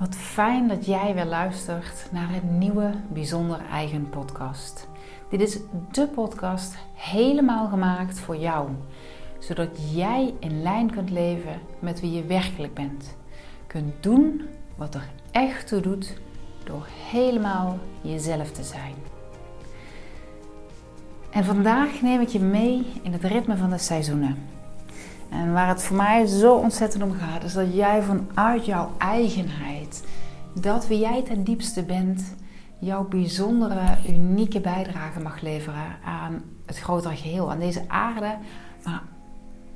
Wat fijn dat jij weer luistert naar een nieuwe Bijzonder Eigen podcast. Dit is de podcast helemaal gemaakt voor jou, zodat jij in lijn kunt leven met wie je werkelijk bent. Kunt doen wat er echt toe doet door helemaal jezelf te zijn. En vandaag neem ik je mee in het ritme van de seizoenen. En waar het voor mij zo ontzettend om gaat, is dat jij vanuit jouw eigenheid, dat wie jij ten diepste bent, jouw bijzondere, unieke bijdrage mag leveren aan het grotere geheel, aan deze aarde, maar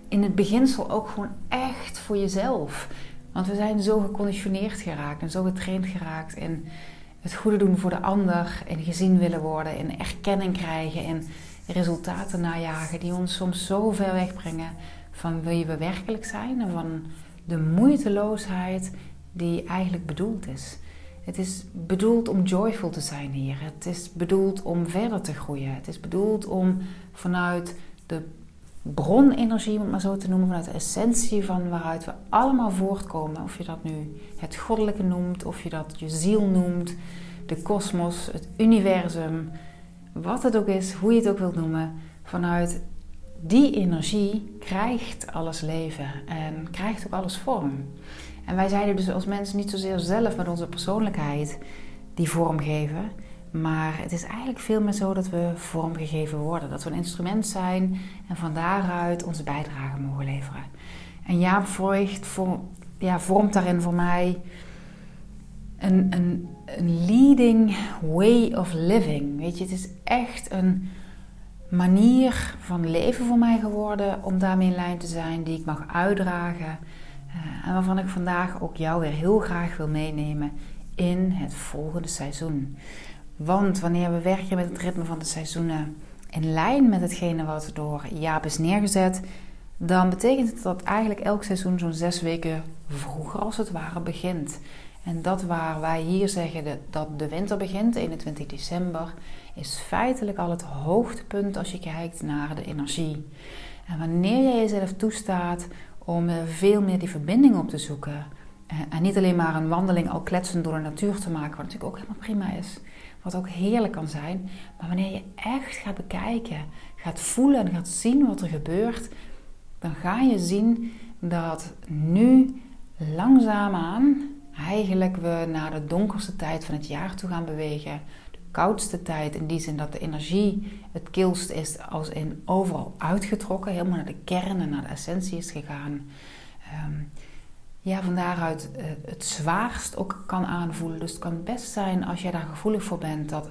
in het beginsel ook gewoon echt voor jezelf. Want we zijn zo geconditioneerd geraakt en zo getraind geraakt in het goede doen voor de ander, in gezien willen worden, in erkenning krijgen, in resultaten najagen die ons soms zo ver wegbrengen van wie we werkelijk zijn en van de moeiteloosheid die eigenlijk bedoeld is. Het is bedoeld om joyful te zijn hier. Het is bedoeld om verder te groeien. Het is bedoeld om vanuit de bronenergie, om het maar zo te noemen, vanuit de essentie van waaruit we allemaal voortkomen. Of je dat nu het goddelijke noemt, of je dat je ziel noemt, de kosmos, het universum, wat het ook is, hoe je het ook wilt noemen. Vanuit die energie krijgt alles leven en krijgt ook alles vorm. En wij zijn er dus als mensen niet zozeer zelf met onze persoonlijkheid die vorm geven. Maar het is eigenlijk veel meer zo dat we vormgegeven worden. Dat we een instrument zijn en van daaruit onze bijdrage mogen leveren. En Jaap Voigt ja, vormt daarin voor mij een, een, een leading way of living. Weet je, het is echt een manier van leven voor mij geworden om daarmee in lijn te zijn, die ik mag uitdragen. Uh, en waarvan ik vandaag ook jou weer heel graag wil meenemen in het volgende seizoen. Want wanneer we werken met het ritme van de seizoenen in lijn met hetgene wat door Jaap is neergezet, dan betekent het dat eigenlijk elk seizoen zo'n zes weken vroeger als het ware begint. En dat waar wij hier zeggen dat de winter begint, 21 december, is feitelijk al het hoogtepunt als je kijkt naar de energie. En wanneer jij jezelf toestaat om veel meer die verbinding op te zoeken, eh, en niet alleen maar een wandeling al kletsend door de natuur te maken, wat natuurlijk ook helemaal prima is, wat ook heerlijk kan zijn, maar wanneer je echt gaat bekijken, gaat voelen en gaat zien wat er gebeurt, dan ga je zien dat nu langzaamaan eigenlijk we naar de donkerste tijd van het jaar toe gaan bewegen koudste tijd. In die zin dat de energie het kilst is als in overal uitgetrokken. Helemaal naar de kern en naar de essentie is gegaan. Um, ja, van daaruit uh, het zwaarst ook kan aanvoelen. Dus het kan best zijn als jij daar gevoelig voor bent dat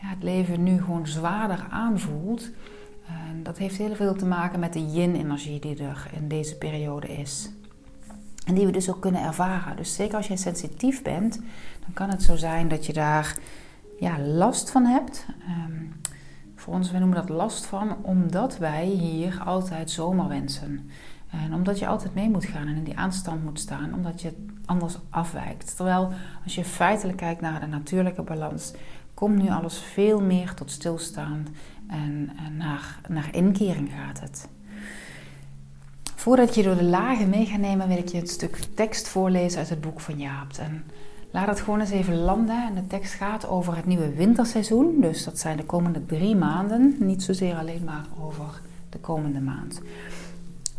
ja, het leven nu gewoon zwaarder aanvoelt. Dat heeft heel veel te maken met de yin-energie die er in deze periode is. En die we dus ook kunnen ervaren. Dus zeker als jij sensitief bent, dan kan het zo zijn dat je daar ja, last van hebt. Um, voor ons, we noemen dat last van, omdat wij hier altijd zomaar wensen. En omdat je altijd mee moet gaan en in die aanstand moet staan, omdat je anders afwijkt. Terwijl als je feitelijk kijkt naar de natuurlijke balans, komt nu alles veel meer tot stilstaan en, en naar, naar inkering gaat het. Voordat je door de lagen mee gaat nemen, wil ik je een stuk tekst voorlezen uit het boek van Jaap. En Laat het gewoon eens even landen. En de tekst gaat over het nieuwe winterseizoen. Dus dat zijn de komende drie maanden. Niet zozeer alleen maar over de komende maand.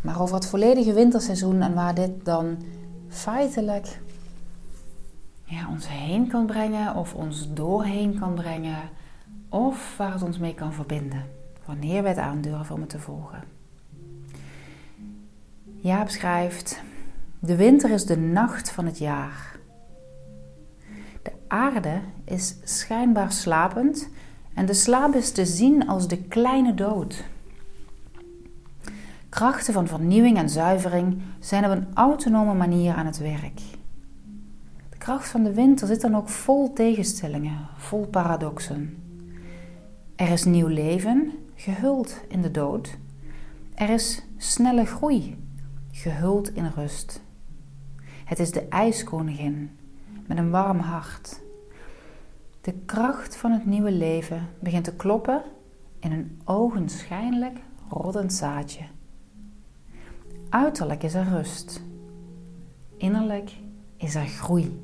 Maar over het volledige winterseizoen en waar dit dan feitelijk ja, ons heen kan brengen. Of ons doorheen kan brengen. Of waar het ons mee kan verbinden. Wanneer we het aandurven om het te volgen. Jaap schrijft: De winter is de nacht van het jaar aarde is schijnbaar slapend en de slaap is te zien als de kleine dood. Krachten van vernieuwing en zuivering zijn op een autonome manier aan het werk. De kracht van de winter zit dan ook vol tegenstellingen, vol paradoxen. Er is nieuw leven, gehuld in de dood. Er is snelle groei, gehuld in rust. Het is de ijskoningin met een warm hart. De kracht van het nieuwe leven begint te kloppen in een ogenschijnlijk roddend zaadje. Uiterlijk is er rust. Innerlijk is er groei.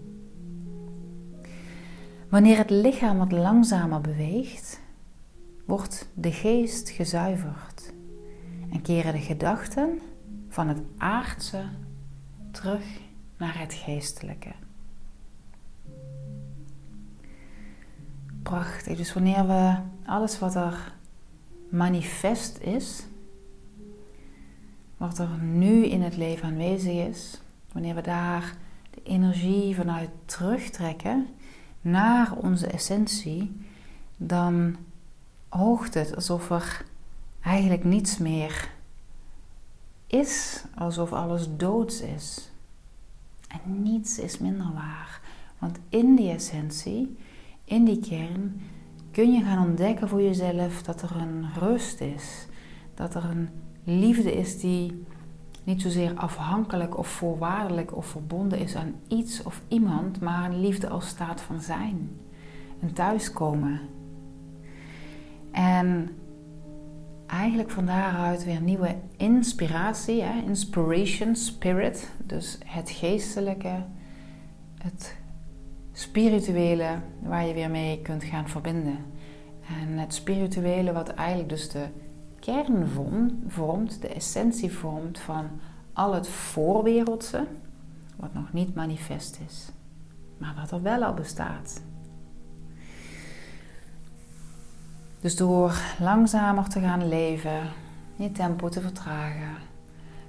Wanneer het lichaam wat langzamer beweegt, wordt de geest gezuiverd en keren de gedachten van het aardse terug naar het geestelijke. Prachtig. Dus wanneer we alles wat er manifest is, wat er nu in het leven aanwezig is, wanneer we daar de energie vanuit terugtrekken naar onze essentie, dan hoogt het alsof er eigenlijk niets meer is, alsof alles doods is. En niets is minder waar, want in die essentie, in die kern, kun je gaan ontdekken voor jezelf dat er een rust is, dat er een liefde is die niet zozeer afhankelijk of voorwaardelijk of verbonden is aan iets of iemand, maar een liefde als staat van zijn. Een thuiskomen. En eigenlijk van daaruit weer nieuwe inspiratie, hè? inspiration, spirit, dus het geestelijke, het spirituele waar je weer mee kunt gaan verbinden. En het spirituele wat eigenlijk dus de kern vormt, de essentie vormt van al het voorwereldse, wat nog niet manifest is, maar wat er wel al bestaat. Dus door langzamer te gaan leven, je tempo te vertragen,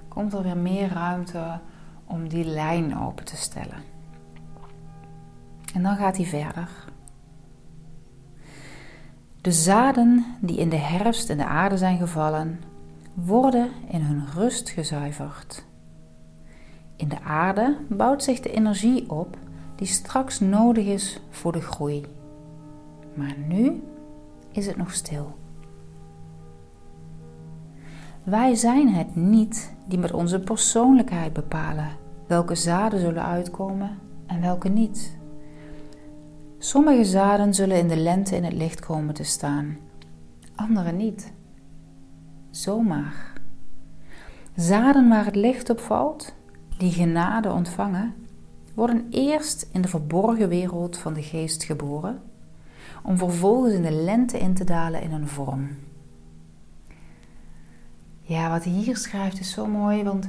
komt er weer meer ruimte om die lijn open te stellen. En dan gaat hij verder. De zaden die in de herfst in de aarde zijn gevallen, worden in hun rust gezuiverd. In de aarde bouwt zich de energie op die straks nodig is voor de groei. Maar nu is het nog stil. Wij zijn het niet die met onze persoonlijkheid bepalen welke zaden zullen uitkomen en welke niet. Sommige zaden zullen in de lente in het licht komen te staan, andere niet. Zomaar. Zaden waar het licht op valt, die genade ontvangen, worden eerst in de verborgen wereld van de geest geboren, om vervolgens in de lente in te dalen in een vorm. Ja, wat hij hier schrijft is zo mooi, want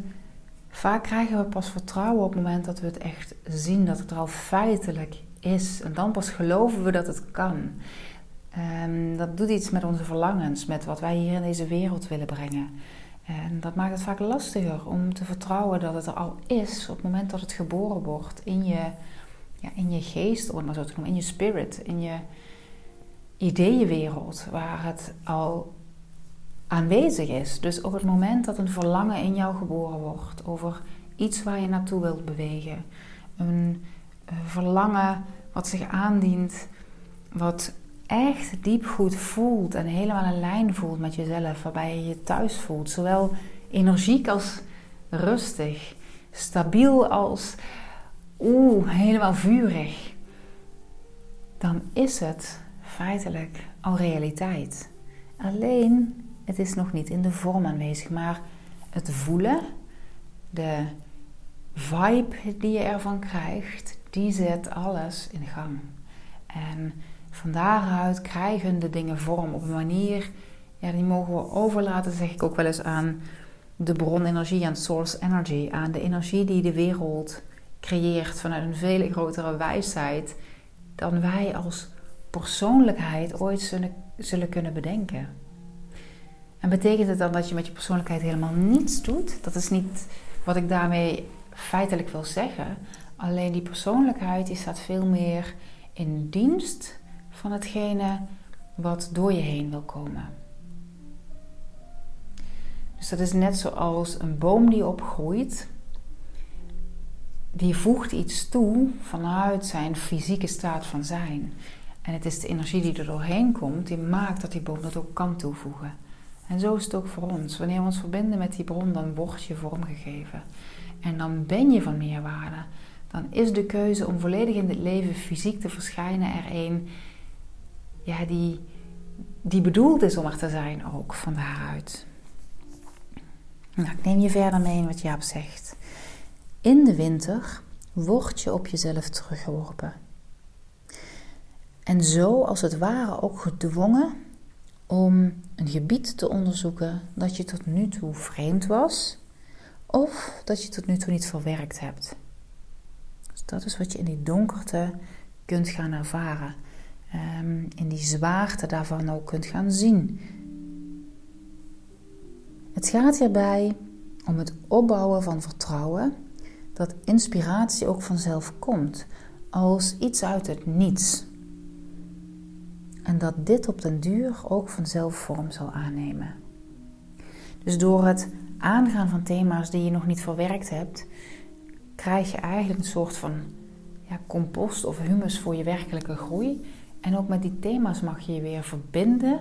vaak krijgen we pas vertrouwen op het moment dat we het echt zien, dat het er al feitelijk is. En dan pas geloven we dat het kan. Um, dat doet iets met onze verlangens, met wat wij hier in deze wereld willen brengen. En dat maakt het vaak lastiger om te vertrouwen dat het er al is op het moment dat het geboren wordt in je, ja, in je geest, om het maar zo te noemen, in je spirit, in je ideeënwereld, waar het al aanwezig is. Dus op het moment dat een verlangen in jou geboren wordt over iets waar je naartoe wilt bewegen, een verlangen wat zich aandient, wat echt diep goed voelt en helemaal in lijn voelt met jezelf, waarbij je je thuis voelt, zowel energiek als rustig, stabiel als oeh, helemaal vurig, dan is het feitelijk al realiteit. Alleen, het is nog niet in de vorm aanwezig, maar het voelen, de vibe die je ervan krijgt, die zet alles in gang. En van daaruit krijgen de dingen vorm op een manier, ja, die mogen we overlaten, zeg ik ook wel eens aan de bronenergie, aan source energy, aan de energie die de wereld creëert vanuit een veel grotere wijsheid dan wij als persoonlijkheid ooit zullen, zullen kunnen bedenken. En betekent het dan dat je met je persoonlijkheid helemaal niets doet? Dat is niet wat ik daarmee feitelijk wil zeggen. Alleen die persoonlijkheid die staat veel meer in dienst van hetgene wat door je heen wil komen. Dus dat is net zoals een boom die opgroeit. Die voegt iets toe vanuit zijn fysieke staat van zijn. En het is de energie die er doorheen komt, die maakt dat die boom dat ook kan toevoegen. En zo is het ook voor ons. Wanneer we ons verbinden met die bron, dan word je vormgegeven. En dan ben je van meerwaarde dan is de keuze om volledig in dit leven fysiek te verschijnen er een ja, die, die bedoeld is om er te zijn ook van daaruit. Nou, ik neem je verder mee in wat Jaap zegt. In de winter word je op jezelf teruggeworpen. En zo als het ware ook gedwongen om een gebied te onderzoeken dat je tot nu toe vreemd was of dat je tot nu toe niet verwerkt hebt. Dat is wat je in die donkerte kunt gaan ervaren. Um, in die zwaarte daarvan ook kunt gaan zien. Het gaat hierbij om het opbouwen van vertrouwen dat inspiratie ook vanzelf komt, als iets uit het niets. En dat dit op den duur ook vanzelf vorm zal aannemen. Dus door het aangaan van thema's die je nog niet verwerkt hebt, krijg je eigenlijk een soort van ja, compost of humus voor je werkelijke groei. En ook met die thema's mag je je weer verbinden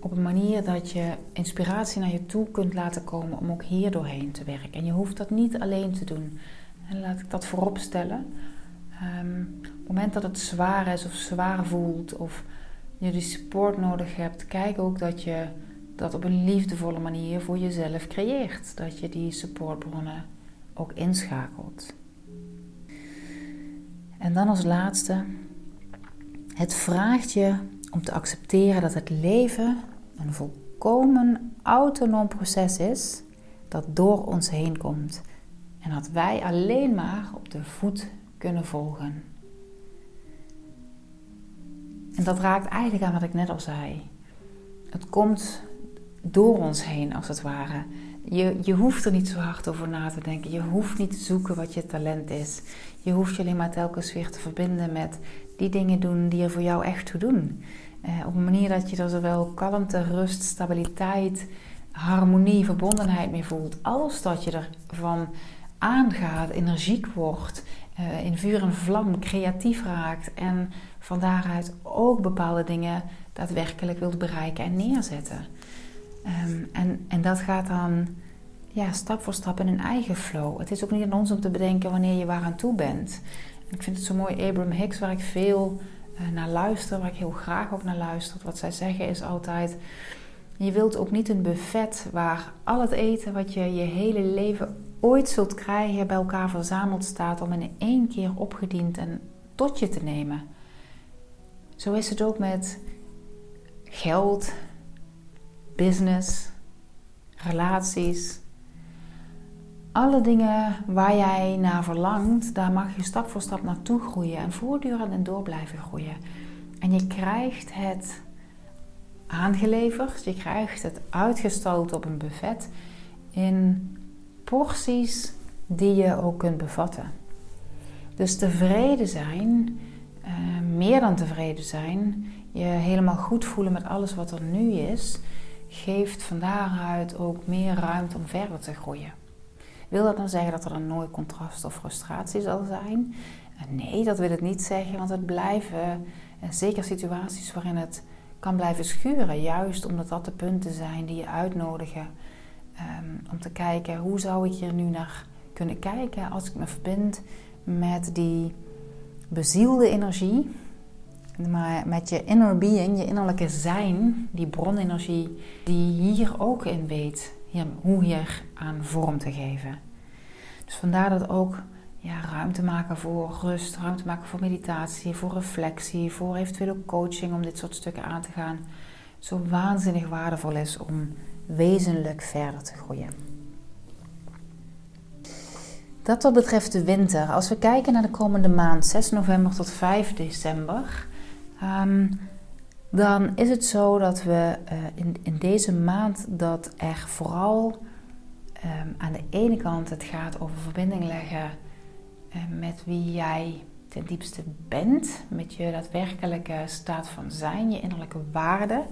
op een manier dat je inspiratie naar je toe kunt laten komen om ook hier doorheen te werken. En je hoeft dat niet alleen te doen. En laat ik dat voorop stellen. Um, op het moment dat het zwaar is of zwaar voelt of je die support nodig hebt, kijk ook dat je dat op een liefdevolle manier voor jezelf creëert. Dat je die supportbronnen ook inschakelt. En dan als laatste, het vraagt je om te accepteren dat het leven een volkomen autonoom proces is dat door ons heen komt en dat wij alleen maar op de voet kunnen volgen. En dat raakt eigenlijk aan wat ik net al zei. Het komt door ons heen, als het ware. Je, je hoeft er niet zo hard over na te denken. Je hoeft niet te zoeken wat je talent is. Je hoeft je alleen maar telkens weer te verbinden met die dingen doen die er voor jou echt toe doen. Eh, op een manier dat je er zowel kalmte, rust, stabiliteit, harmonie, verbondenheid mee voelt. Als dat je ervan aangaat, energiek wordt, uh, in vuur en vlam, creatief raakt. En van daaruit ook bepaalde dingen daadwerkelijk wilt bereiken en neerzetten. Ehm, en, en dat gaat dan ja, stap voor stap in een eigen flow. Het is ook niet aan ons om te bedenken wanneer je waar aan toe bent. Ik vind het zo mooi, Abraham Hicks, waar ik veel uh, naar luister, waar ik heel graag ook naar luister. Wat zij zeggen is altijd: je wilt ook niet een buffet waar al het eten wat je je hele leven ooit zult krijgen bij elkaar verzameld staat om in één keer opgediend en tot je te nemen. Zo is het ook met geld, business, relaties. Alle dingen waar jij naar verlangt, daar mag je stap voor stap naartoe groeien en voortdurend en door blijven groeien. En je krijgt het aangeleverd, je krijgt het uitgestald op een buffet in porties die je ook kunt bevatten. Dus tevreden zijn, uh, meer dan tevreden zijn, je helemaal goed voelen met alles wat er nu is, geeft van daaruit ook meer ruimte om verder te groeien. Wil dat dan zeggen dat er een nooit contrast of frustratie zal zijn? Eh, nee, dat wil het niet zeggen, want het blijven eh, zeker situaties waarin het kan blijven schuren. Juist omdat dat de punten zijn die je uitnodigen um, om te kijken hoe zou ik hier nu naar kunnen kijken als ik me verbind met die bezielde energie, maar met je inner being, je innerlijke zijn, die bronenergie, die hier ook in weet hoe hier aan vorm te geven. Dus vandaar dat ook ja, ruimte maken voor rust, ruimte maken voor meditatie, voor reflectie, voor eventuele coaching om dit soort stukken aan te gaan, zo waanzinnig waardevol is om wezenlijk verder te groeien. Dat wat betreft de winter. Als we kijken naar de komende maand, 6 november tot 5 december, ehm, dan is het zo dat we uh, in, in deze maand dat er vooral um, aan de ene kant het gaat over verbinding leggen uh, met wie jij ten diepste bent, met je daadwerkelijke staat van zijn, je innerlijke waarden.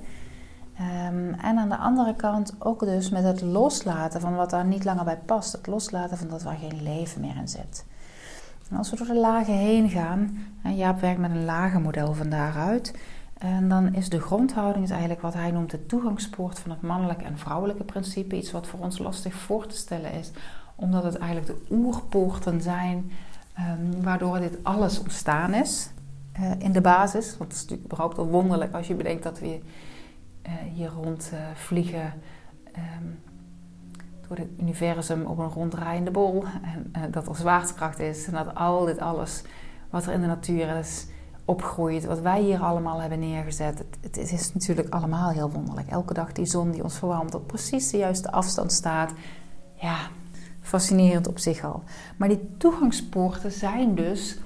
Um, en aan de andere kant ook dus met het loslaten van wat daar niet langer bij past. Het loslaten van dat waar geen leven meer in zit. En als we door de lagen heen gaan, en Jaap werkt met een lagenmodel van daaruit. En dan is de grondhouding is eigenlijk wat hij noemt de toegangspoort van het mannelijke en vrouwelijke principe. Iets wat voor ons lastig voor te stellen is, omdat het eigenlijk de oerpoorten zijn um, waardoor dit alles ontstaan is uh, in de basis. Want het is natuurlijk überhaupt al wonderlijk als je bedenkt dat we uh, hier rondvliegen uh, um, door het universum op een ronddraaiende bol. En uh, dat er zwaartekracht is en dat al dit alles wat er in de natuur is opgroeit, wat wij hier allemaal hebben neergezet. Het, het, is natuurlijk allemaal heel wonderlijk. Elke dag die zon die ons verwarmt op precies de juiste afstand staat. Ja, fascinerend op zich al. Maar die toegangspoorten zijn dus,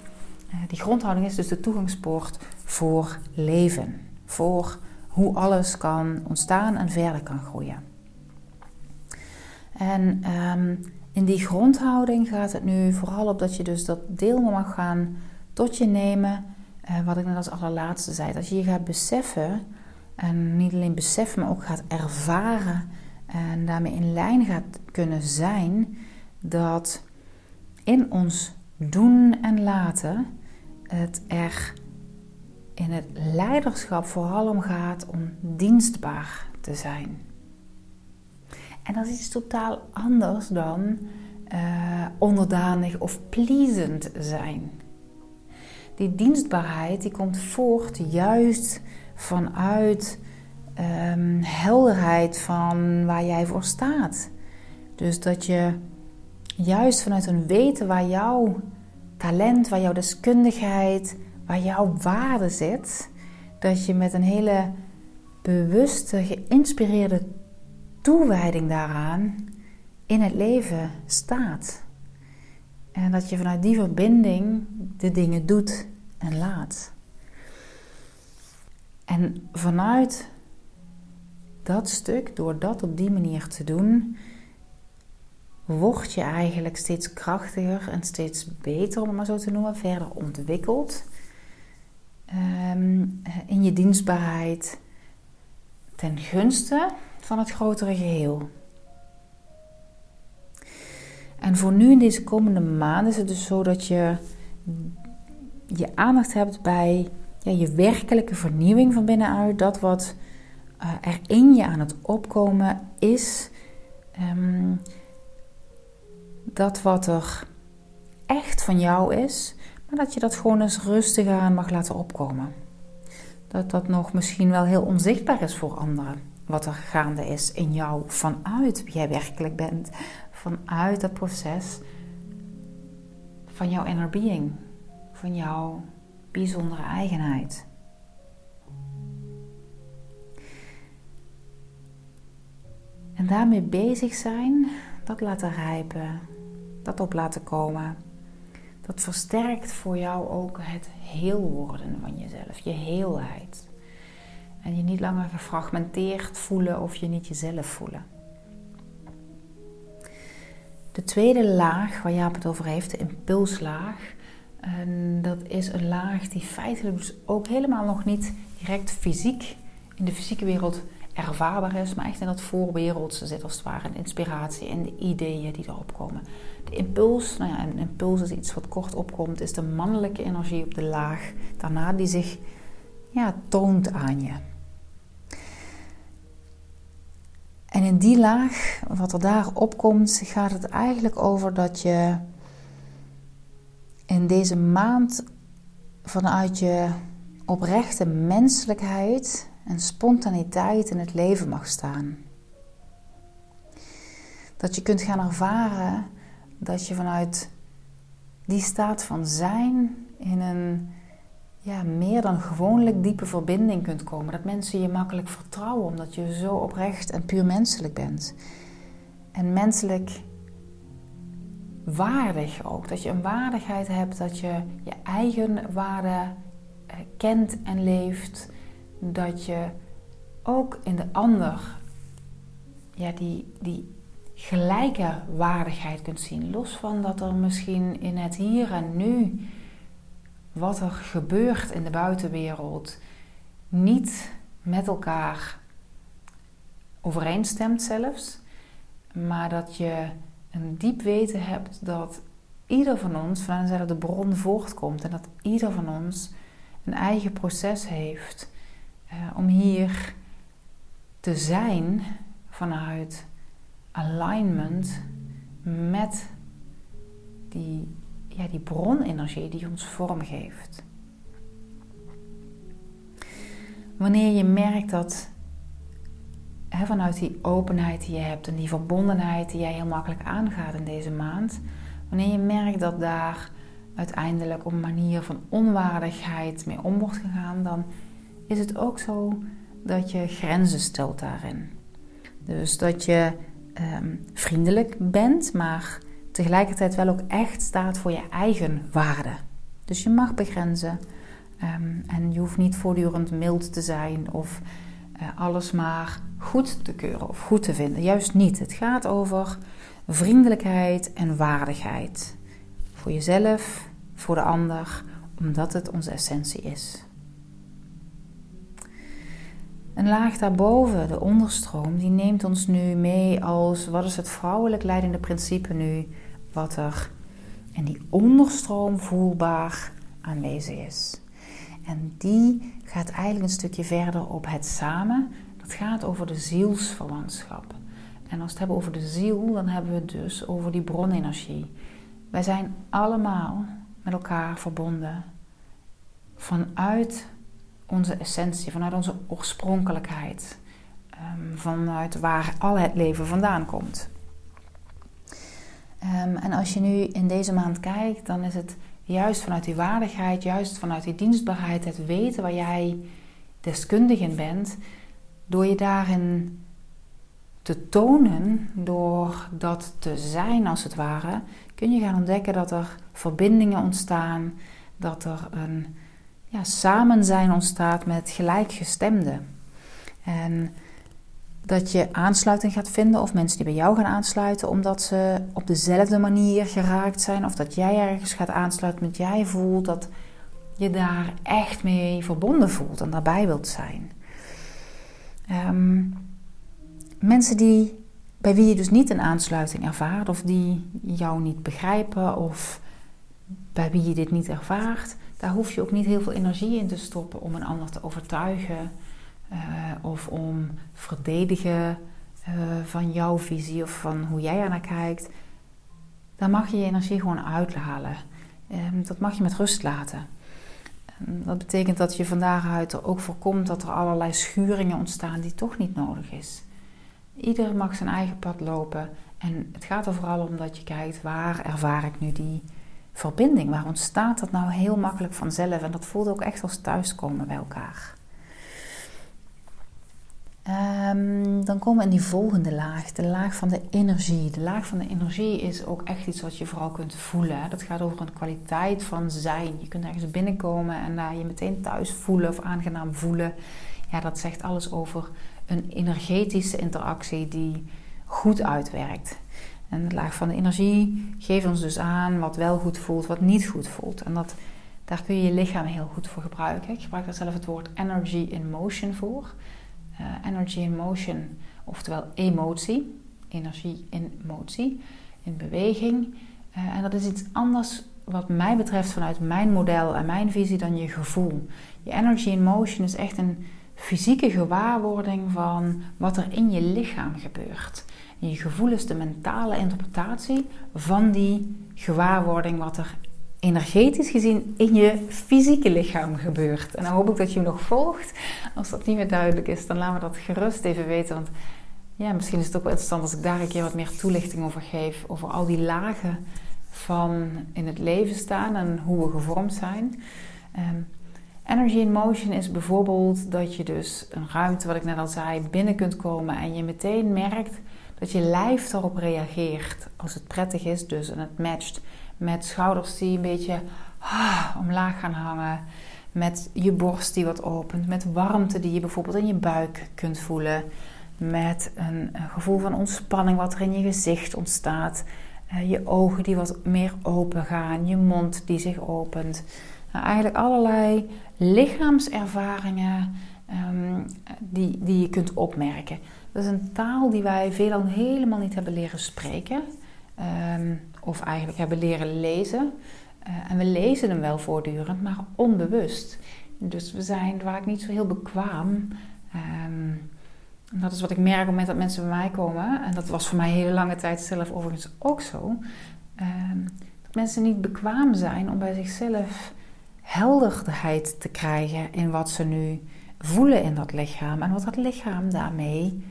eh, die grondhouding is dus de toegangspoort voor leven. Voor hoe alles kan ontstaan en verder kan groeien. En ehm, in die grondhouding gaat het nu vooral op dat je dus dat deel mag gaan tot je nemen. Uh, wat ik net als allerlaatste zei. Dat je je gaat beseffen. En niet alleen beseffen, maar ook gaat ervaren. En daarmee in lijn gaat kunnen zijn. Dat in ons doen en laten het er in het leiderschap vooral om gaat om dienstbaar te zijn. En dat is iets totaal anders dan uh, onderdanig of pleasend zijn. Die dienstbaarheid die komt voort juist vanuit um, helderheid van waar jij voor staat. Dus dat je juist vanuit een weten waar jouw talent, waar jouw deskundigheid, waar jouw waarde zit, dat je met een hele bewuste, geïnspireerde toewijding daaraan in het leven staat. En dat je vanuit die verbinding de dingen doet en laat. En vanuit dat stuk, door dat op die manier te doen, word je eigenlijk steeds krachtiger en steeds beter, om het maar zo te noemen, verder ontwikkeld. Ehm, in je dienstbaarheid ten gunste van het grotere geheel. En voor nu in deze komende maanden is het dus zo dat je je aandacht hebt bij ja, je werkelijke vernieuwing van binnenuit. Dat wat uh, er in je aan het opkomen is. Ehm, dat wat er echt van jou is. Maar dat je dat gewoon eens rustig aan mag laten opkomen. Dat dat nog misschien wel heel onzichtbaar is voor anderen wat er gaande is in jou vanuit wie jij werkelijk bent, vanuit dat proces van jouw inner being, van jouw bijzondere eigenheid. En daarmee bezig zijn, dat laten rijpen, dat op laten komen. Dat versterkt voor jou ook het heel worden van jezelf, je heelheid. En je niet langer gefragmenteerd voelen of je niet jezelf voelen. De tweede laag waar Jaap het over heeft, de impulslaag. Dat is een laag die feitelijk dus ook helemaal nog niet direct fysiek in de fysieke wereld ervaarbaar is, maar echt in dat voorwereldse zit als het ware een inspiratie en de ideeën die erop komen. De impuls, nou ja, een impuls is iets wat kort opkomt, is de mannelijke energie op de laag daarna die zich ja, toont aan je. En in die laag, wat er daar opkomt, gaat het eigenlijk over dat je in deze maand vanuit je oprechte menselijkheid en spontaniteit in het leven mag staan. Dat je kunt gaan ervaren dat je vanuit die staat van zijn in een ja, meer dan gewoonlijk diepe verbinding kunt komen. Dat mensen je makkelijk vertrouwen omdat je zo oprecht en puur menselijk bent. En menselijk waardig ook. Dat je een waardigheid hebt, dat je je eigen waarde eh, kent en leeft. Dat je ook in de ander ja, die, die gelijke waardigheid kunt zien. Los van dat er misschien in het hier en nu wat er gebeurt in de buitenwereld niet met elkaar overeenstemt zelfs, maar dat je een diep weten hebt dat ieder van ons vanuit de bron voortkomt en dat ieder van ons een eigen proces heeft eh, om hier te zijn vanuit alignment met die ja, die bronenergie die ons vorm geeft. Wanneer je merkt dat hè, vanuit die openheid die je hebt en die verbondenheid die jij heel makkelijk aangaat in deze maand, wanneer je merkt dat daar uiteindelijk op een manier van onwaardigheid mee om wordt gegaan, dan is het ook zo dat je grenzen stelt daarin. Dus dat je ehm, vriendelijk bent, maar tegelijkertijd wel ook echt staat voor je eigen waarde. Dus je mag begrenzen ehm, en je hoeft niet voortdurend mild te zijn of uh, alles maar goed te keuren of goed te vinden. Juist niet. Het gaat over vriendelijkheid en waardigheid. Voor jezelf, voor de ander, omdat het onze essentie is. Een laag daarboven, de onderstroom, die neemt ons nu mee als wat is het vrouwelijk leidende principe nu, wat er in die onderstroom voelbaar aanwezig is. En die gaat eigenlijk een stukje verder op het samen. Dat gaat over de zielsverwantschap. En als we het hebben over de ziel, dan hebben we het dus over die bronenergie. Wij zijn allemaal met elkaar verbonden vanuit onze essentie, vanuit onze oorspronkelijkheid, ehm, vanuit waar al het leven vandaan komt. Ehm, en als je nu in deze maand kijkt, dan is het juist vanuit die waardigheid, juist vanuit die dienstbaarheid, het weten waar jij deskundig in bent, door je daarin te tonen, door dat te zijn als het ware, kun je gaan ontdekken dat er verbindingen ontstaan, dat er een ja, samen zijn ontstaat met gelijkgestemden. En dat je aansluiting gaat vinden of mensen die bij jou gaan aansluiten omdat ze op dezelfde manier geraakt zijn of dat jij ergens gaat aansluiten met jij voelt dat je daar echt mee verbonden voelt en daarbij wilt zijn. Ehm, mensen die, bij wie je dus niet een aansluiting ervaart of die jou niet begrijpen of bij wie je dit niet ervaart, daar hoef je ook niet heel veel energie in te stoppen om een ander te overtuigen uh, of om verdedigen uh, van jouw visie of van hoe jij er naar kijkt. Daar mag je je energie gewoon uithalen. Um, dat mag je met rust laten. Um, dat betekent dat je vandaag uit er ook voorkomt dat er allerlei schuringen ontstaan die toch niet nodig is. Ieder mag zijn eigen pad lopen en het gaat er vooral om dat je kijkt waar ervaar ik nu die verbinding? Waar ontstaat dat nou heel makkelijk vanzelf? En dat voelt ook echt als thuiskomen bij elkaar. Um, dan komen we in die volgende laag, de laag van de energie. De laag van de energie is ook echt iets wat je vooral kunt voelen. Dat gaat over een kwaliteit van zijn. Je kunt ergens binnenkomen en daar je meteen thuis voelen of aangenaam voelen. Ja, dat zegt alles over een energetische interactie die goed uitwerkt. En de laag van de energie geeft ons dus aan wat wel goed voelt, wat niet goed voelt. En dat, daar kun je je lichaam heel goed voor gebruiken. Ik gebruik daar zelf het woord energy in motion voor. Uh, energy in motion, oftewel emotie. Energie in motie, in beweging. Uh, en dat is iets anders wat mij betreft vanuit mijn model en mijn visie dan je gevoel. Je energy in motion is echt een fysieke gewaarwording van wat er in je lichaam gebeurt. Je gevoel is de mentale interpretatie van die gewaarwording wat er energetisch gezien in je fysieke lichaam gebeurt. En dan hoop ik dat je me nog volgt. Als dat niet meer duidelijk is, dan laat me dat gerust even weten. Want ja, misschien is het ook wel interessant als ik daar een keer wat meer toelichting over geef. Over al die lagen van in het leven staan en hoe we gevormd zijn. Um, Energy in motion is bijvoorbeeld dat je dus een ruimte, wat ik net al zei, binnen kunt komen en je meteen merkt dat je lijf daarop reageert als het prettig is dus en het matcht met schouders die een beetje ah, omlaag gaan hangen, met je borst die wat opent, met warmte die je bijvoorbeeld in je buik kunt voelen, met een, gevoel van ontspanning wat er in je gezicht ontstaat, uh, je ogen die wat meer open gaan, je mond die zich opent. Nou, eigenlijk allerlei lichaamservaringen um, die, die je kunt opmerken. Dat is een taal die wij veelal helemaal niet hebben leren spreken. Um, of eigenlijk hebben leren lezen. Uh, en we lezen hem wel voortdurend, maar onbewust. Dus we zijn vaak niet zo heel bekwaam. Um, dat is wat ik merk op het moment dat mensen bij mij komen. En dat was voor mij hele lange tijd zelf overigens ook zo. dat mensen niet bekwaam zijn om bij zichzelf helderheid te krijgen in wat ze nu voelen in dat lichaam en wat dat lichaam daarmee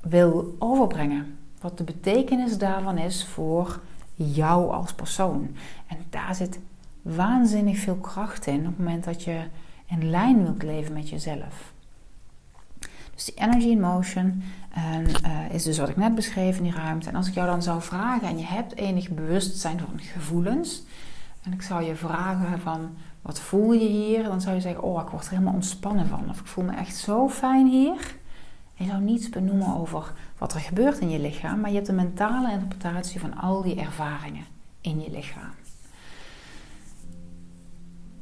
wil overbrengen. Wat de betekenis daarvan is voor jou als persoon. En daar zit waanzinnig veel kracht in op het moment dat je in lijn wilt leven met jezelf. Dus die energy in motion en, uh, is dus wat ik net beschreef in die ruimte. En als ik jou dan zou vragen en je hebt enig bewustzijn van gevoelens, en ik zou je vragen van wat voel je hier, dan zou je zeggen, oh ik word er helemaal ontspannen van. Of ik voel me echt zo fijn hier. Je zou niets benoemen over wat er gebeurt in je lichaam, maar je hebt een mentale interpretatie van al die ervaringen in je lichaam.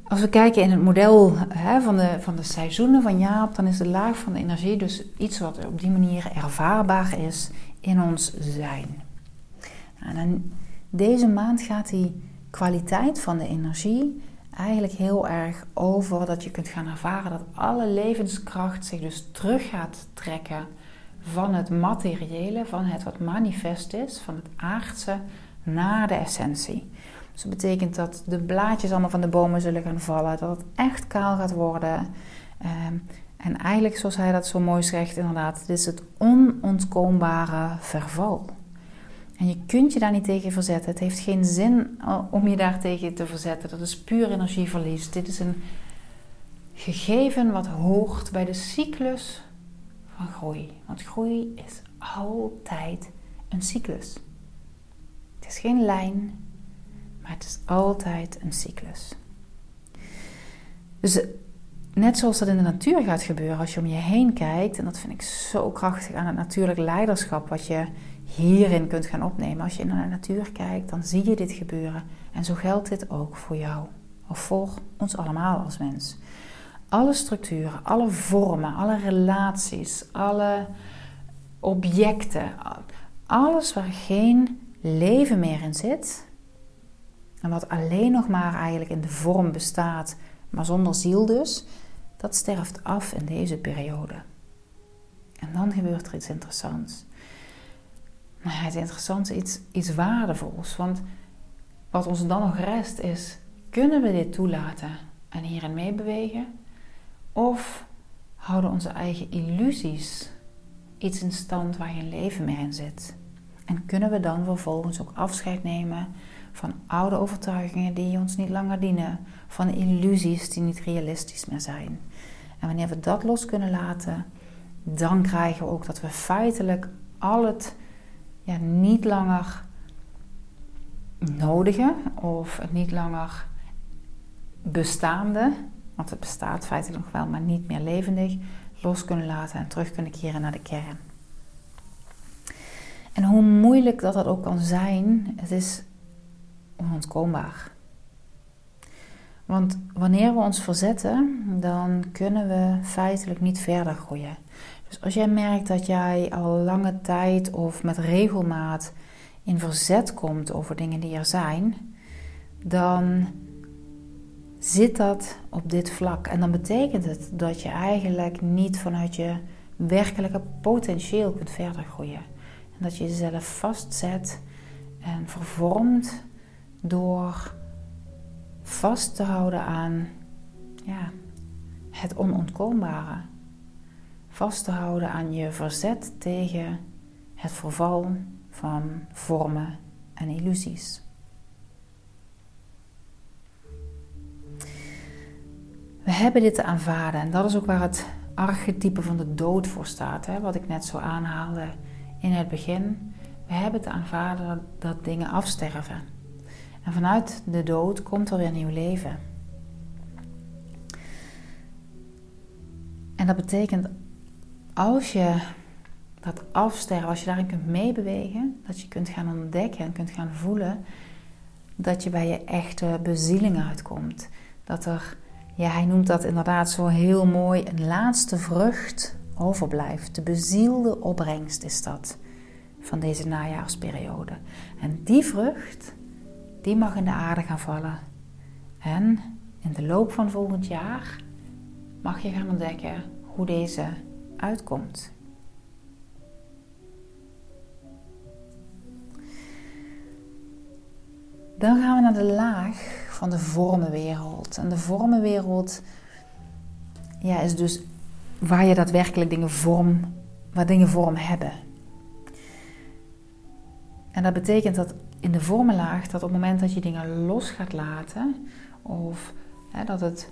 Als we kijken in het model hè, van, de, van de seizoenen van Jaap, dan is de laag van de energie dus iets wat op die manier ervaarbaar is in ons zijn. Nou, en deze maand gaat die kwaliteit van de energie eigenlijk heel erg over dat je kunt gaan ervaren dat alle levenskracht zich dus terug gaat trekken van het materiële, van het wat manifest is, van het aardse naar de essentie. Dus dat betekent dat de blaadjes allemaal van de bomen zullen gaan vallen, dat het echt kaal gaat worden. Ehm, en eigenlijk, zoals hij dat zo mooi zegt, inderdaad, dit is het onontkoombare verval. En je kunt je daar niet tegen verzetten. Het heeft geen zin eh, om je daar tegen te verzetten. Dat is puur energieverlies. Dit is een gegeven wat hoort bij de cyclus van groei. Want groei is altijd een cyclus. Het is geen lijn, maar het is altijd een cyclus. Dus net zoals dat in de natuur gaat gebeuren, als je om je heen kijkt, en dat vind ik zo krachtig aan het natuurlijk leiderschap, wat je hierin kunt gaan opnemen. Als je naar de natuur kijkt, dan zie je dit gebeuren. En zo geldt dit ook voor jou, of voor ons allemaal als mens. Alle structuren, alle vormen, alle relaties, alle objecten, alles waar geen leven meer in zit, en wat alleen nog maar eigenlijk in de vorm bestaat, maar zonder ziel dus, dat sterft af in deze periode. En dan gebeurt er iets interessants. Maar het interessante iets, iets waardevols. Want wat ons dan nog rest is, kunnen we dit toelaten en hierin meebewegen? Of houden onze eigen illusies iets in stand waar geen leven meer in zit? En kunnen we dan vervolgens ook afscheid nemen van oude overtuigingen die ons niet langer dienen, van illusies die niet realistisch meer zijn. En wanneer we dat los kunnen laten, dan krijgen we ook dat we feitelijk al het niet langer nodige of het niet langer bestaande, want het bestaat feitelijk nog wel, maar niet meer levendig, los kunnen laten en terug kunnen keren naar de kern. En hoe moeilijk dat dat ook kan zijn, het is onontkoombaar. Want wanneer we ons verzetten, dan kunnen we feitelijk niet verder groeien. Dus als jij merkt dat jij al lange tijd of met regelmaat in verzet komt over dingen die er zijn, dan zit dat op dit vlak. En dan betekent het dat je eigenlijk niet vanuit je werkelijke potentieel kunt verder groeien. En dat je jezelf vastzet en vervormt door vast te houden aan ja, het onontkoombare. Vast te houden aan je verzet tegen het verval van vormen en illusies. We hebben dit te aanvaarden en dat is ook waar het archetype van de dood voor staat, hè, wat ik net zo aanhaalde in het begin. We hebben te aanvaarden dat dingen afsterven. En vanuit de dood komt er weer nieuw leven. En dat betekent als je dat afsterven, als je daarin kunt meebewegen, dat je kunt gaan ontdekken en kunt gaan voelen dat je bij je echte bezieling uitkomt. Dat er, ja, hij noemt dat inderdaad zo heel mooi, een laatste vrucht overblijft. De bezielde opbrengst is dat van deze najaarsperiode. En die vrucht, die mag in de aarde gaan vallen. En in de loop van volgend jaar mag je gaan ontdekken hoe deze uitkomt. Dan gaan we naar de laag van de vormenwereld. En de vormenwereld ja, is dus waar je daadwerkelijk dingen vorm, waar dingen vorm hebben. En dat betekent dat in de vormenlaag dat op het moment dat je dingen los gaat laten, Of hè, dat het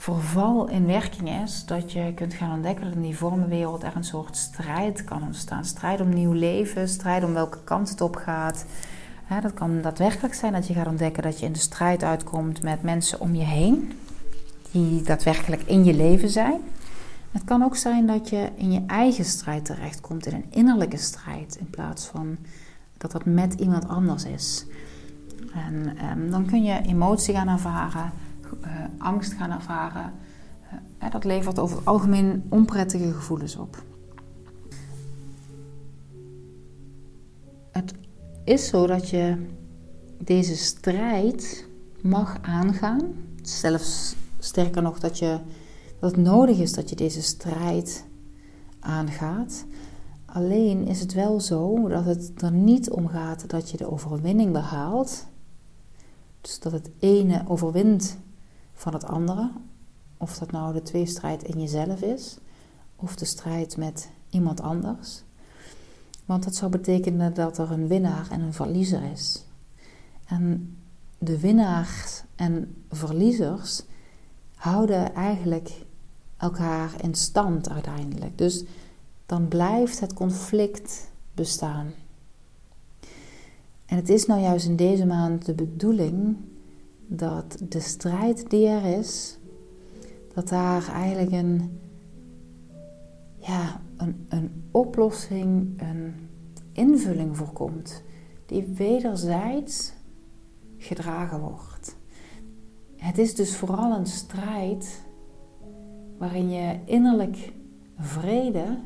verval in werking is, dat je kunt gaan ontdekken dat in die vormenwereld er een soort strijd kan ontstaan. Strijd om nieuw leven, strijd om welke kant het op gaat. dat kan daadwerkelijk zijn dat je gaat ontdekken dat je in de strijd uitkomt met mensen om je heen, die daadwerkelijk in je leven zijn. Het kan ook zijn dat je in je eigen strijd terechtkomt, in een innerlijke strijd, in plaats van dat dat met iemand anders is. En ehm, dan kun je emotie gaan ervaren, uh, angst gaan ervaren. Uh, dat levert over het algemeen onprettige gevoelens op. Het is zo dat je deze strijd mag aangaan. Zelfs sterker nog, dat, je, dat het nodig is dat je deze strijd aangaat. Alleen is het wel zo dat het er niet om gaat dat je de overwinning behaalt. Dus dat het ene overwint van het andere. Of dat nou de tweestrijd in jezelf is, of de strijd met iemand anders. Want dat zou betekenen dat er een winnaar en een verliezer is. En de winnaars en verliezers houden eigenlijk elkaar in stand uiteindelijk. Dus dan blijft het conflict bestaan. En het is nou juist in deze maand de bedoeling dat de strijd die er is, dat daar eigenlijk een, ja, een, een oplossing, een invulling voor komt, die wederzijds gedragen wordt. Het is dus vooral een strijd waarin je innerlijk vrede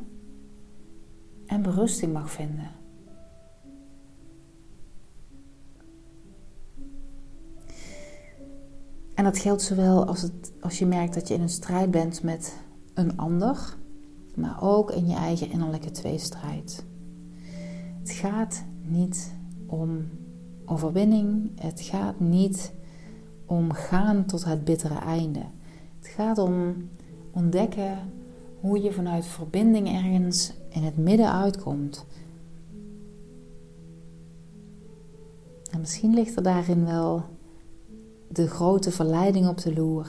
en berusting mag vinden. En dat geldt zowel als, het, als je merkt dat je in een strijd bent met een ander, maar ook in je eigen innerlijke tweestrijd. Het gaat niet om overwinning, het gaat niet om gaan tot het bittere einde. Het gaat om ontdekken hoe je vanuit verbinding ergens in het midden uitkomt. En misschien ligt er daarin wel de grote verleiding op de loer.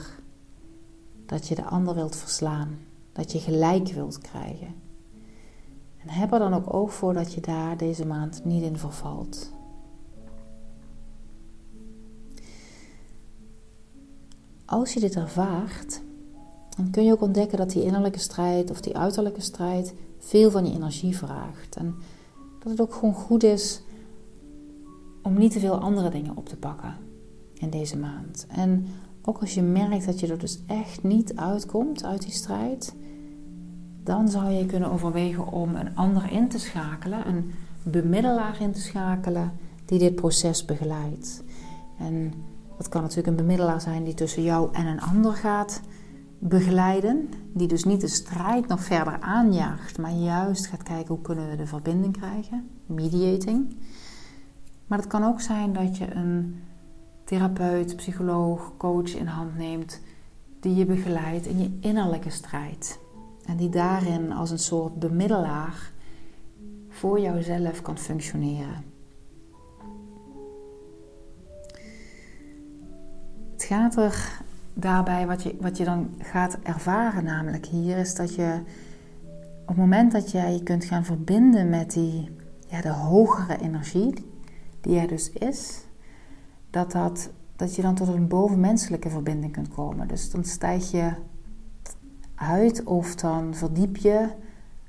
Dat je de ander wilt verslaan. Dat je gelijk wilt krijgen. En heb er dan ook oog voor dat je daar deze maand niet in vervalt. Als je dit ervaart, dan kun je ook ontdekken dat die innerlijke strijd of die uiterlijke strijd veel van je energie vraagt. En dat het ook gewoon goed is om niet te veel andere dingen op te pakken in deze maand. En ook als je merkt dat je er dus echt niet uitkomt uit die strijd, dan zou je kunnen overwegen om een ander in te schakelen, een bemiddelaar in te schakelen die dit proces begeleidt. En dat kan natuurlijk een bemiddelaar zijn die tussen jou en een ander gaat begeleiden, die dus niet de strijd nog verder aanjaagt, maar juist gaat kijken hoe kunnen we de verbinding krijgen, mediating. Maar het kan ook zijn dat je een therapeut, psycholoog, coach in hand neemt die je begeleidt in je innerlijke strijd. En die daarin als een soort bemiddelaar voor jouzelf kan functioneren. Het gaat er daarbij, wat je, wat je dan gaat ervaren, namelijk hier, is dat je op het moment dat jij je kunt gaan verbinden met die, ja, de hogere energie die er dus is, dat, dat, dat je dan tot een bovenmenselijke verbinding kunt komen. Dus dan stijg je uit of dan verdiep je,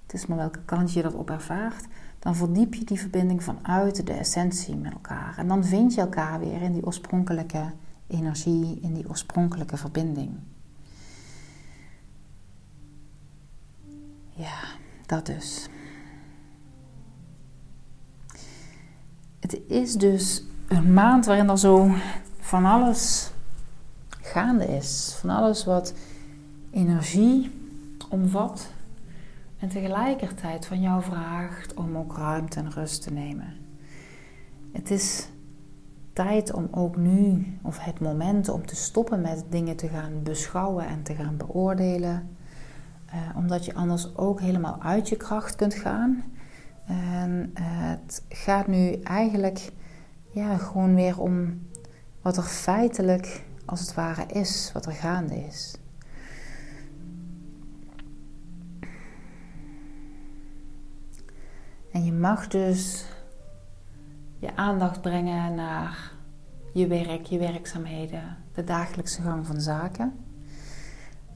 het is maar welke kant je dat op ervaart, dan verdiep je die verbinding vanuit de essentie met elkaar. En dan vind je elkaar weer in die oorspronkelijke energie, in die oorspronkelijke verbinding. Ja, dat dus. Het is dus een maand waarin er zo van alles gaande is. Van alles wat energie omvat. En tegelijkertijd van jou vraagt om ook ruimte en rust te nemen. Het is tijd om ook nu, of het moment om te stoppen met dingen te gaan beschouwen en te gaan beoordelen. Uh, omdat je anders ook helemaal uit je kracht kunt gaan. En uh, het gaat nu eigenlijk ja, gewoon weer om wat er feitelijk als het ware is, wat er gaande is. En je mag dus je aandacht brengen naar je werk, je werkzaamheden, de dagelijkse gang van zaken.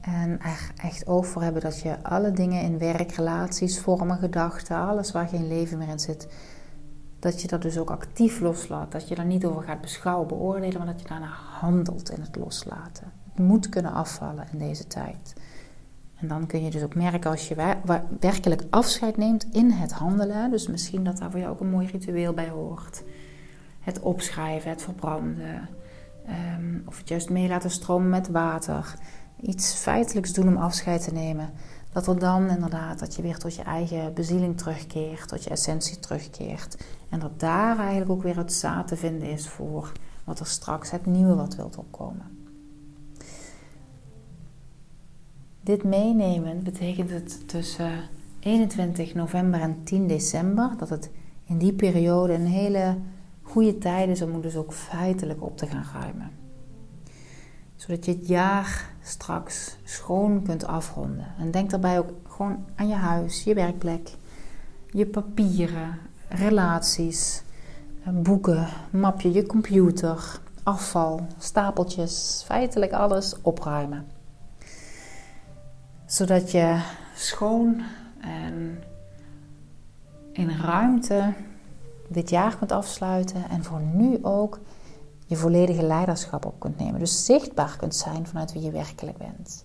En er echt over hebben dat je alle dingen in werk, relaties, vormen, gedachten, alles waar geen leven meer in zit, dat je dat dus ook actief loslaat. Dat je daar niet over gaat beschouwen, beoordelen, maar dat je daarna handelt in het loslaten. Het moet kunnen afvallen in deze tijd. En dan kun je dus ook merken als je werkelijk afscheid neemt in het handelen. Dus misschien dat daar voor jou ook een mooi ritueel bij hoort. Het opschrijven, het verbranden. Ehm, of het juist mee laten stromen met water. Iets feitelijks doen om afscheid te nemen. Dat er dan inderdaad, dat je weer tot je eigen bezieling terugkeert, tot je essentie terugkeert. En dat daar eigenlijk ook weer het zaad te vinden is voor wat er straks het nieuwe wat wilt opkomen. Dit meenemen betekent het tussen 21 november en 10 december dat het in die periode een hele goede tijd is om dus ook feitelijk op te gaan ruimen. Zodat je het jaar straks schoon kunt afronden. En denk daarbij ook gewoon aan je huis, je werkplek, je papieren, relaties, boeken, mapje, je computer, afval, stapeltjes, feitelijk alles opruimen zodat je schoon en in ruimte dit jaar kunt afsluiten en voor nu ook je volledige leiderschap op kunt nemen. Dus zichtbaar kunt zijn vanuit wie je werkelijk bent.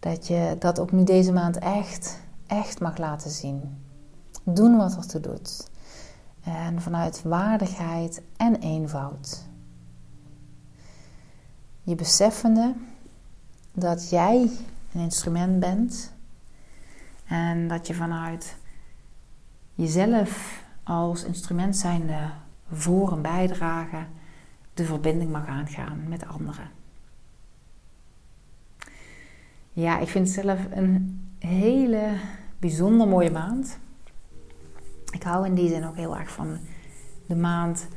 Dat je dat ook nu deze maand echt, echt mag laten zien. Doen wat er toe doet. En vanuit waardigheid en eenvoud. Je beseffende dat jij een instrument bent. En dat je vanuit jezelf als instrument zijnde voor een bijdrage de verbinding mag aangaan met anderen. Ja, ik vind het zelf een hele bijzonder mooie maand. Ik hou in die zin ook heel erg van de maand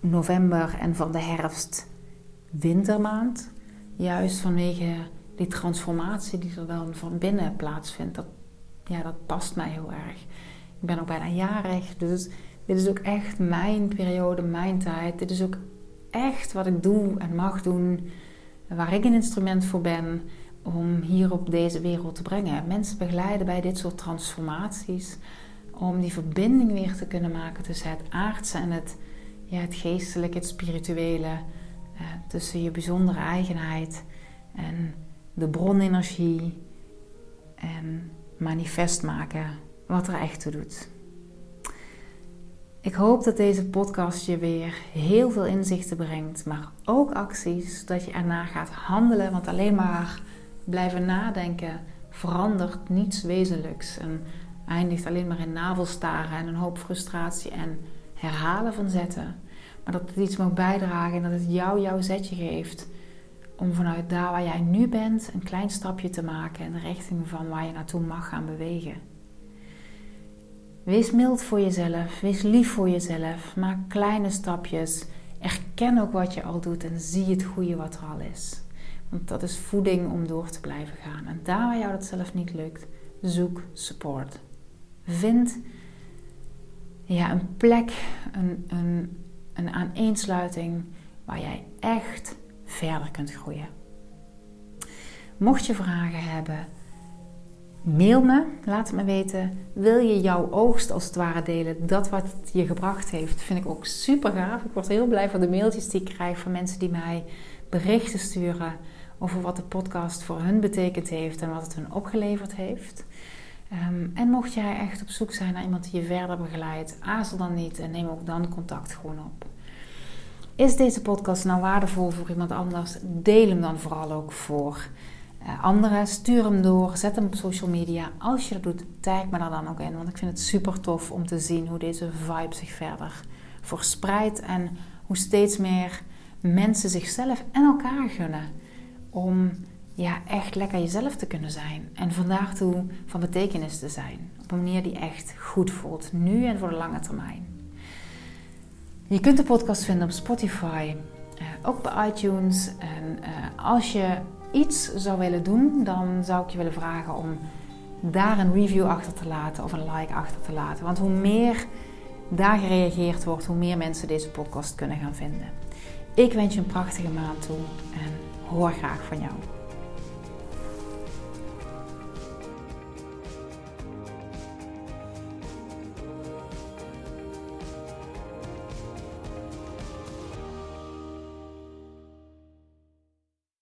november en van de herfst-wintermaand. Juist vanwege die transformatie die er dan van binnen plaatsvindt, dat, ja, dat past mij heel erg. Ik ben ook bijna jarig, dus dit is ook echt mijn periode, mijn tijd. Dit is ook echt wat ik doe en mag doen, waar ik een instrument voor ben om hier op deze wereld te brengen. Mensen begeleiden bij dit soort transformaties om die verbinding weer te kunnen maken tussen het aardse en het, ja, het geestelijke, het spirituele, eh, tussen je bijzondere eigenheid en de bronenergie en manifest maken wat er echt toe doet. Ik hoop dat deze podcast je weer heel veel inzichten brengt, maar ook acties, dat je erna gaat handelen, want alleen maar blijven nadenken verandert niets wezenlijks en eindigt alleen maar in navelstaren en een hoop frustratie en herhalen van zetten. Maar dat het iets mag bijdragen en dat het jou jouw zetje geeft om vanuit daar waar jij nu bent een klein stapje te maken in de richting van waar je naartoe mag gaan bewegen. Wees mild voor jezelf, wees lief voor jezelf, maak kleine stapjes. Erken ook wat je al doet en zie het goede wat er al is. Want dat is voeding om door te blijven gaan. En daar waar jou dat zelf niet lukt, zoek support. Vind ja, een plek, een, een, een aaneensluiting waar jij echt verder kunt groeien. Mocht je vragen hebben, mail me, laat me weten. Wil je jouw oogst als het ware delen, dat wat je gebracht heeft, vind ik ook super gaaf. Ik word heel blij van de mailtjes die ik krijg van mensen die mij berichten sturen over wat de podcast voor hun betekend heeft en wat het hun opgeleverd heeft. Ehm, en mocht jij echt op zoek zijn naar iemand die je verder begeleidt, aarzel dan niet en neem ook dan contact gewoon op. Is deze podcast nou waardevol voor iemand anders? Deel hem dan vooral ook voor uh, anderen. Stuur hem door, zet hem op social media. Als je dat doet, tag me daar dan ook in. Want ik vind het super tof om te zien hoe deze vibe zich verder verspreidt. En hoe steeds meer mensen zichzelf en elkaar gunnen. Om ja, echt lekker jezelf te kunnen zijn. En vandaag toe van betekenis te zijn. Op een manier die echt goed voelt. Nu en voor de lange termijn. Je kunt de podcast vinden op Spotify, ook bij iTunes. En als je iets zou willen doen, dan zou ik je willen vragen om daar een review achter te laten of een like achter te laten. Want hoe meer daar gereageerd wordt, hoe meer mensen deze podcast kunnen gaan vinden. Ik wens je een prachtige maand toe en hoor graag van jou.